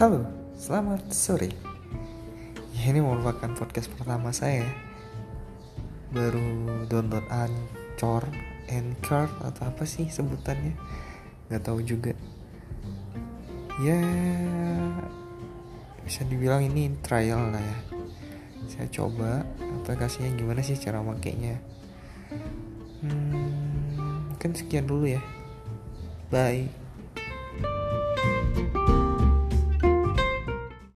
Halo, selamat sore. Ini merupakan podcast pertama saya. Baru download Anchor, Anchor atau apa sih sebutannya? Gak tahu juga. Ya, bisa dibilang ini trial lah ya. Saya coba aplikasinya gimana sih cara makainya. Hmm, mungkin sekian dulu ya. Bye.